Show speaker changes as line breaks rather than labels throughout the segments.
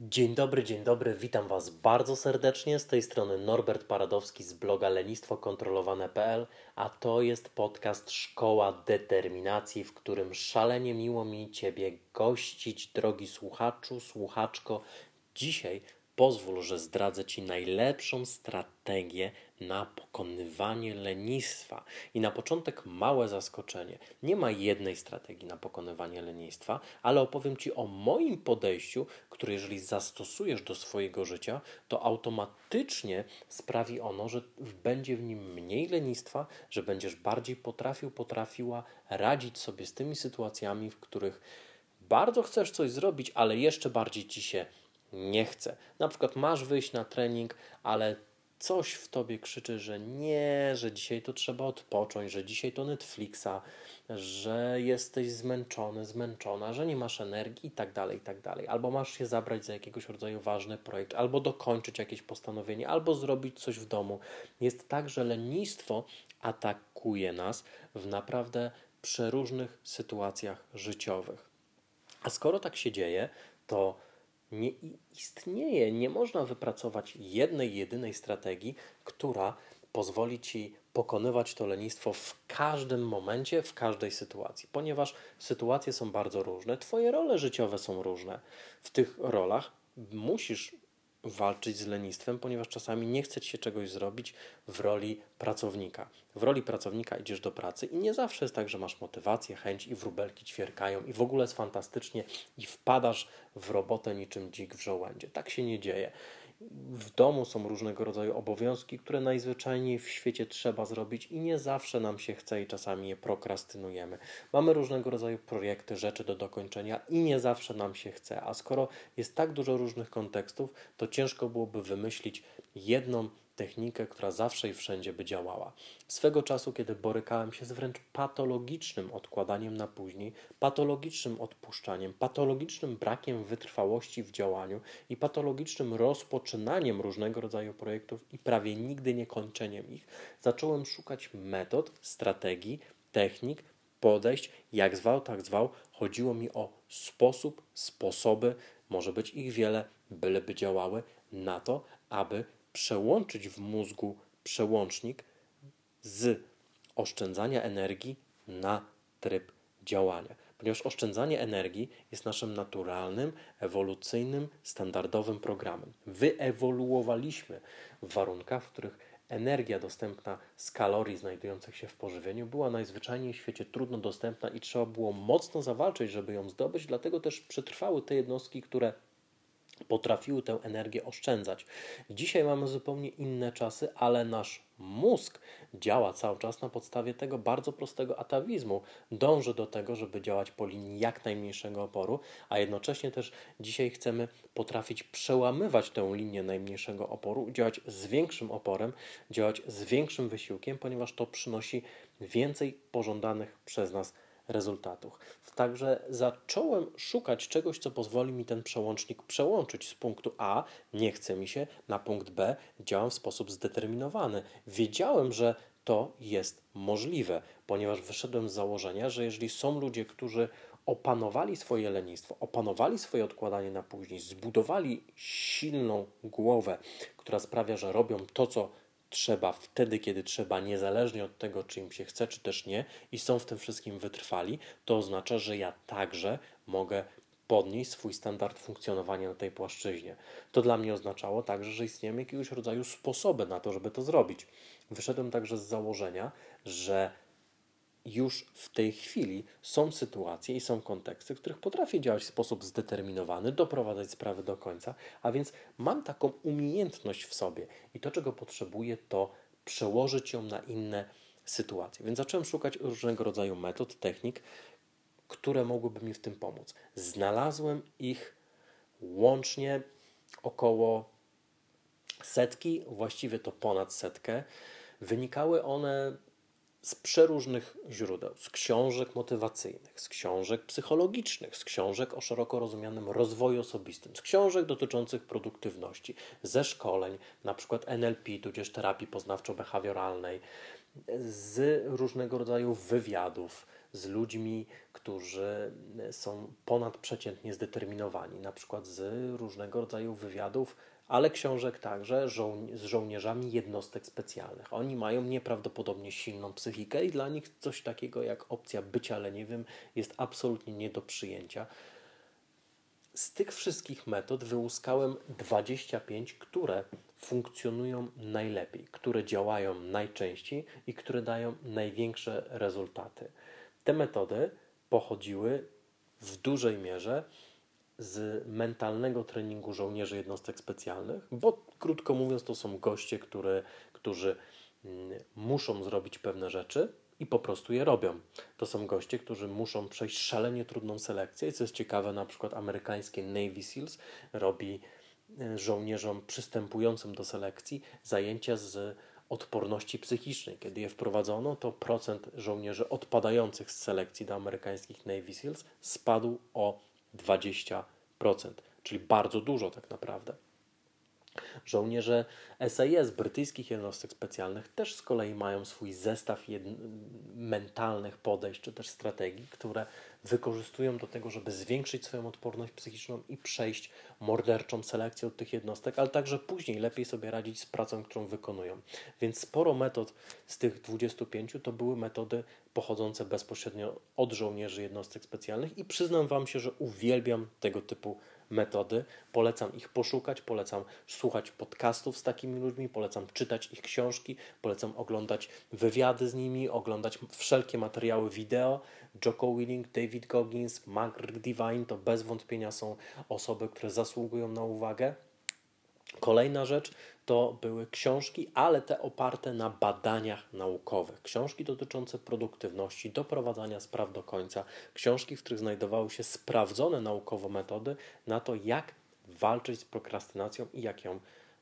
Dzień dobry, dzień dobry, witam Was bardzo serdecznie. Z tej strony Norbert Paradowski z bloga lenistwokontrolowane.pl, a to jest podcast Szkoła Determinacji, w którym szalenie miło mi Ciebie gościć, drogi słuchaczu, słuchaczko. Dzisiaj pozwól, że zdradzę Ci najlepszą strategię na pokonywanie lenistwa. I na początek małe zaskoczenie. Nie ma jednej strategii na pokonywanie lenistwa, ale opowiem Ci o moim podejściu, które jeżeli zastosujesz do swojego życia, to automatycznie sprawi ono, że będzie w nim mniej lenistwa, że będziesz bardziej potrafił, potrafiła radzić sobie z tymi sytuacjami, w których bardzo chcesz coś zrobić, ale jeszcze bardziej Ci się nie chce. Na przykład masz wyjść na trening, ale coś w tobie krzyczy, że nie, że dzisiaj to trzeba odpocząć, że dzisiaj to Netflixa, że jesteś zmęczony, zmęczona, że nie masz energii i tak dalej, i tak dalej. Albo masz się zabrać za jakiegoś rodzaju ważny projekt, albo dokończyć jakieś postanowienie, albo zrobić coś w domu. Jest tak, że lenistwo atakuje nas w naprawdę przeróżnych sytuacjach życiowych. A skoro tak się dzieje, to nie istnieje, nie można wypracować jednej, jedynej strategii, która pozwoli ci pokonywać to lenistwo w każdym momencie, w każdej sytuacji, ponieważ sytuacje są bardzo różne, Twoje role życiowe są różne. W tych rolach musisz walczyć z lenistwem, ponieważ czasami nie chce ci się czegoś zrobić w roli pracownika. W roli pracownika idziesz do pracy i nie zawsze jest tak, że masz motywację, chęć i wróbelki ćwierkają i w ogóle jest fantastycznie i wpadasz w robotę niczym dzik w żołędzie. Tak się nie dzieje. W domu są różnego rodzaju obowiązki, które najzwyczajniej w świecie trzeba zrobić i nie zawsze nam się chce i czasami je prokrastynujemy. Mamy różnego rodzaju projekty, rzeczy do dokończenia i nie zawsze nam się chce. A skoro jest tak dużo różnych kontekstów, to ciężko byłoby wymyślić jedną technikę, która zawsze i wszędzie by działała. Swego czasu, kiedy borykałem się z wręcz patologicznym odkładaniem na później, patologicznym odpuszczaniem, patologicznym brakiem wytrwałości w działaniu i patologicznym rozpoczynaniem różnego rodzaju projektów i prawie nigdy nie kończeniem ich, zacząłem szukać metod, strategii, technik, podejść, jak zwał, tak zwał. Chodziło mi o sposób, sposoby, może być ich wiele, byleby działały, na to, aby przełączyć w mózgu przełącznik z oszczędzania energii na tryb działania. Ponieważ oszczędzanie energii jest naszym naturalnym, ewolucyjnym, standardowym programem. Wyewoluowaliśmy w warunkach, w których energia dostępna z kalorii znajdujących się w pożywieniu była najzwyczajniej w świecie trudno dostępna i trzeba było mocno zawalczyć, żeby ją zdobyć, dlatego też przetrwały te jednostki, które potrafiły tę energię oszczędzać. Dzisiaj mamy zupełnie inne czasy, ale nasz mózg działa cały czas na podstawie tego bardzo prostego atawizmu. Dąży do tego, żeby działać po linii jak najmniejszego oporu, a jednocześnie też dzisiaj chcemy potrafić przełamywać tę linię najmniejszego oporu, działać z większym oporem, działać z większym wysiłkiem, ponieważ to przynosi więcej pożądanych przez nas rezultatów. Także zacząłem szukać czegoś, co pozwoli mi ten przełącznik przełączyć z punktu A, nie chce mi się, na punkt B, działam w sposób zdeterminowany. Wiedziałem, że to jest możliwe, ponieważ wyszedłem z założenia, że jeżeli są ludzie, którzy opanowali swoje lenistwo, opanowali swoje odkładanie na później, zbudowali silną głowę, która sprawia, że robią to, co trzeba wtedy, kiedy trzeba, niezależnie od tego, czy im się chce, czy też nie, i są w tym wszystkim wytrwali, to oznacza, że ja także mogę podnieść swój standard funkcjonowania na tej płaszczyźnie. To dla mnie oznaczało także, że istnieją jakiegoś rodzaju sposoby na to, żeby to zrobić. Wyszedłem także z założenia, że już w tej chwili są sytuacje i są konteksty, w których potrafię działać w sposób zdeterminowany, doprowadzać sprawy do końca, a więc mam taką umiejętność w sobie i to, czego potrzebuję, to przełożyć ją na inne sytuacje. Więc zacząłem szukać różnego rodzaju metod, technik, które mogłyby mi w tym pomóc. Znalazłem ich łącznie około setki, właściwie to ponad setkę. Wynikały one z przeróżnych źródeł, z książek motywacyjnych, z książek psychologicznych, z książek o szeroko rozumianym rozwoju osobistym, z książek dotyczących produktywności, ze szkoleń, na przykład NLP, tudzież terapii poznawczo-behawioralnej, z różnego rodzaju wywiadów z ludźmi, którzy są ponadprzeciętnie zdeterminowani, na przykład z różnego rodzaju wywiadów ale książek także żoł- z żołnierzami jednostek specjalnych. Oni mają nieprawdopodobnie silną psychikę i dla nich coś takiego jak opcja bycia leniwym jest absolutnie nie do przyjęcia. Z tych wszystkich metod wyłuskałem 25, które funkcjonują najlepiej, które działają najczęściej i które dają największe rezultaty. Te metody pochodziły w dużej mierze z mentalnego treningu żołnierzy jednostek specjalnych, bo krótko mówiąc, to są goście, które, którzy mm, muszą zrobić pewne rzeczy i po prostu je robią. To są goście, którzy muszą przejść szalenie trudną selekcję. I co jest ciekawe, na przykład amerykańskie Navy SEALs robi e, żołnierzom przystępującym do selekcji zajęcia z odporności psychicznej. Kiedy je wprowadzono, to procent żołnierzy odpadających z selekcji do amerykańskich Navy SEALs spadł o 20%, czyli bardzo dużo tak naprawdę. Żołnierze SAS, brytyjskich jednostek specjalnych, też z kolei mają swój zestaw mentalnych podejść czy też strategii, które wykorzystują do tego, żeby zwiększyć swoją odporność psychiczną i przejść morderczą selekcję od tych jednostek, ale także później lepiej sobie radzić z pracą, którą wykonują. Więc sporo metod z tych 25 to były metody pochodzące bezpośrednio od żołnierzy jednostek specjalnych i przyznam Wam się, że uwielbiam tego typu metody. Polecam ich poszukać, polecam słuchać podcastów z takimi ludźmi, polecam czytać ich książki, polecam oglądać wywiady z nimi, oglądać wszelkie materiały wideo. Joko Willing, David Goggins, Mark Divine to bez wątpienia są osoby, które zasługują na uwagę. Kolejna rzecz to były książki, ale te oparte na badaniach naukowych. Książki dotyczące produktywności, doprowadzania spraw do końca, książki, w których znajdowały się sprawdzone naukowo metody na to, jak walczyć z prokrastynacją i jak ją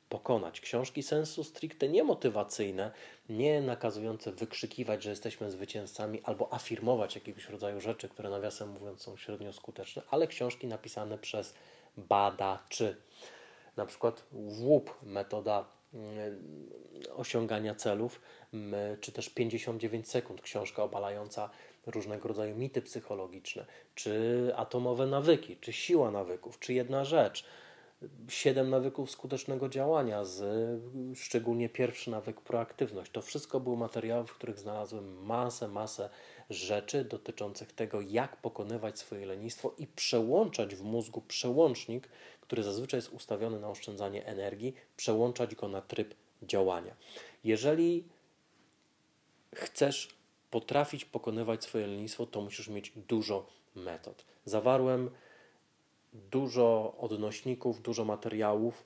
pokonać. Książki sensu stricte nie motywacyjne, nie nakazujące wykrzykiwać, że jesteśmy zwycięzcami albo afirmować jakiegoś rodzaju rzeczy, które nawiasem mówiąc są średnio skuteczne, ale książki napisane przez badaczy na przykład WUP, metoda mm, osiągania celów, czy też 59 sekund, książka obalająca różnego rodzaju mity psychologiczne, czy atomowe nawyki, czy siła nawyków, czy jedna rzecz. Siedem nawyków skutecznego działania, z, szczególnie pierwszy nawyk proaktywność. To wszystko były materiały, w których znalazłem masę, masę rzeczy dotyczących tego, jak pokonywać swoje lenistwo i przełączać w mózgu przełącznik, który zazwyczaj jest ustawiony na oszczędzanie energii, przełączać go na tryb działania. Jeżeli chcesz potrafić pokonywać swoje lenistwo, to musisz mieć dużo metod. Zawarłem dużo odnośników, dużo materiałów,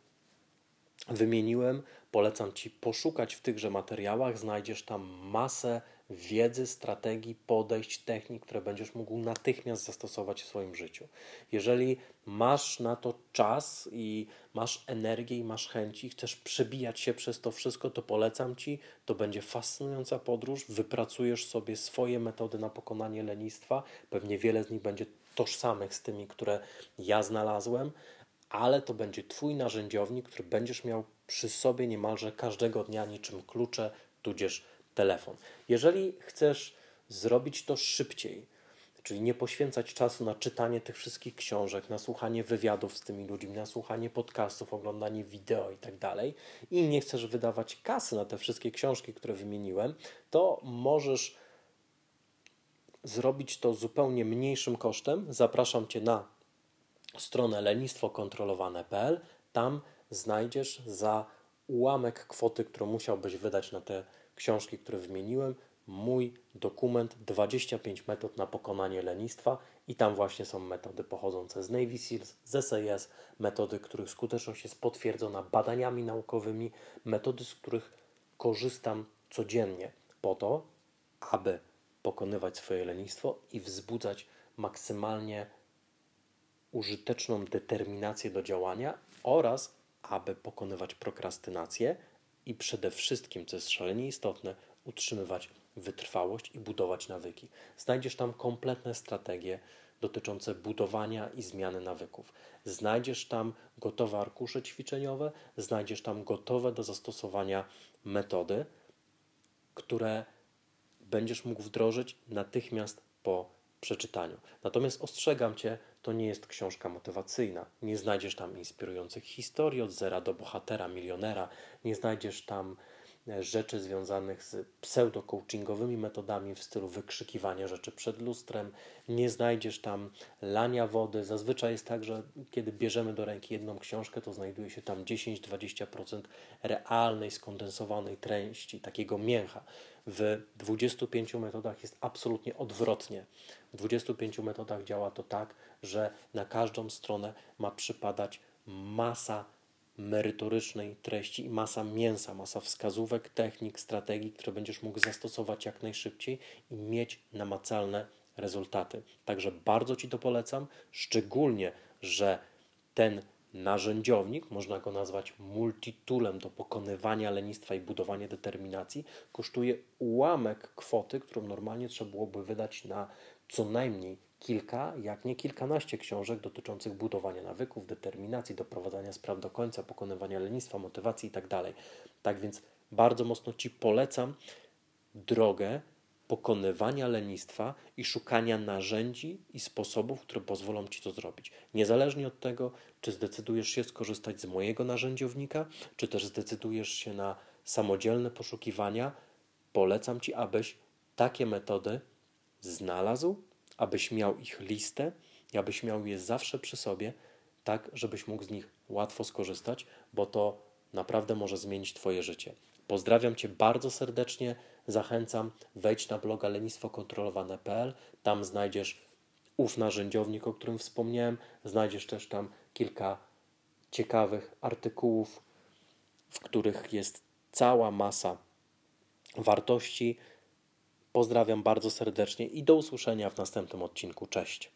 wymieniłem. Polecam Ci poszukać w tychże materiałach, znajdziesz tam masę wiedzy, strategii, podejść, technik, które będziesz mógł natychmiast zastosować w swoim życiu. Jeżeli masz na to czas i masz energię i masz chęci, chcesz przebijać się przez to wszystko, to polecam Ci. To będzie fascynująca podróż. Wypracujesz sobie swoje metody na pokonanie lenistwa. Pewnie wiele z nich będzie tożsamych z tymi, które ja znalazłem, ale to będzie Twój narzędziownik, który będziesz miał przy sobie niemalże każdego dnia niczym klucze, tudzież telefon. Jeżeli chcesz zrobić to szybciej, czyli nie poświęcać czasu na czytanie tych wszystkich książek, na słuchanie wywiadów z tymi ludźmi, na słuchanie podcastów, oglądanie wideo i tak dalej, i nie chcesz wydawać kasy na te wszystkie książki, które wymieniłem, to możesz zrobić to zupełnie mniejszym kosztem. Zapraszam Cię na stronę lenistwokontrolowane.pl. Tam znajdziesz za ułamek kwoty, którą musiałbyś wydać na te które wymieniłem, mój dokument 25 metod na pokonanie lenistwa. I tam właśnie są metody pochodzące z Navy SEALs, z SAS, metody, których skuteczność jest potwierdzona badaniami naukowymi, metody, z których korzystam codziennie po to, aby pokonywać swoje lenistwo i wzbudzać maksymalnie użyteczną determinację do działania oraz aby pokonywać prokrastynację i przede wszystkim, co jest szalenie istotne, utrzymywać wytrwałość i budować nawyki. Znajdziesz tam kompletne strategie dotyczące budowania i zmiany nawyków. Znajdziesz tam gotowe arkusze ćwiczeniowe, znajdziesz tam gotowe do zastosowania metody, które będziesz mógł wdrożyć natychmiast po przeczytaniu. Natomiast ostrzegam Cię, to nie jest książka motywacyjna. Nie znajdziesz tam inspirujących historii od zera do bohatera, milionera. Nie znajdziesz tam e, rzeczy związanych z pseudo-coachingowymi metodami w stylu wykrzykiwania rzeczy przed lustrem. Nie znajdziesz tam lania wody. Zazwyczaj jest tak, że kiedy bierzemy do ręki jedną książkę, to znajduje się tam 10-20% realnej, skondensowanej treści, takiego mięcha. W 25 metodach jest absolutnie odwrotnie. W 25 metodach działa to tak, że na każdą stronę ma przypadać masa merytorycznej treści i masa mięsa, masa wskazówek, technik, strategii, które będziesz mógł zastosować jak najszybciej i mieć namacalne rezultaty. Także bardzo Ci to polecam, szczególnie, że ten narzędziownik, można go nazwać multitoolem do pokonywania lenistwa i budowania determinacji, kosztuje ułamek kwoty, którą normalnie trzeba byłoby wydać na co najmniej kilka, jak nie kilkanaście książek dotyczących budowania nawyków, determinacji, doprowadzania spraw do końca, pokonywania lenistwa, motywacji itd. Tak, tak więc bardzo mocno Ci polecam drogę pokonywania lenistwa i szukania narzędzi i sposobów, które pozwolą Ci to zrobić. Niezależnie od tego, czy zdecydujesz się skorzystać z mojego narzędziownika, czy też zdecydujesz się na samodzielne poszukiwania, polecam Ci, abyś takie metody znalazł, abyś miał ich listę i abyś miał je zawsze przy sobie, tak żebyś mógł z nich łatwo skorzystać, bo to naprawdę może zmienić Twoje życie. Pozdrawiam Cię bardzo serdecznie, zachęcam, wejdź na bloga lenistwokontrolowane.pl, tam znajdziesz ów narzędziownik, o którym wspomniałem, znajdziesz też tam kilka ciekawych artykułów, w których jest cała masa wartości. Pozdrawiam bardzo serdecznie i do usłyszenia w następnym odcinku. Cześć.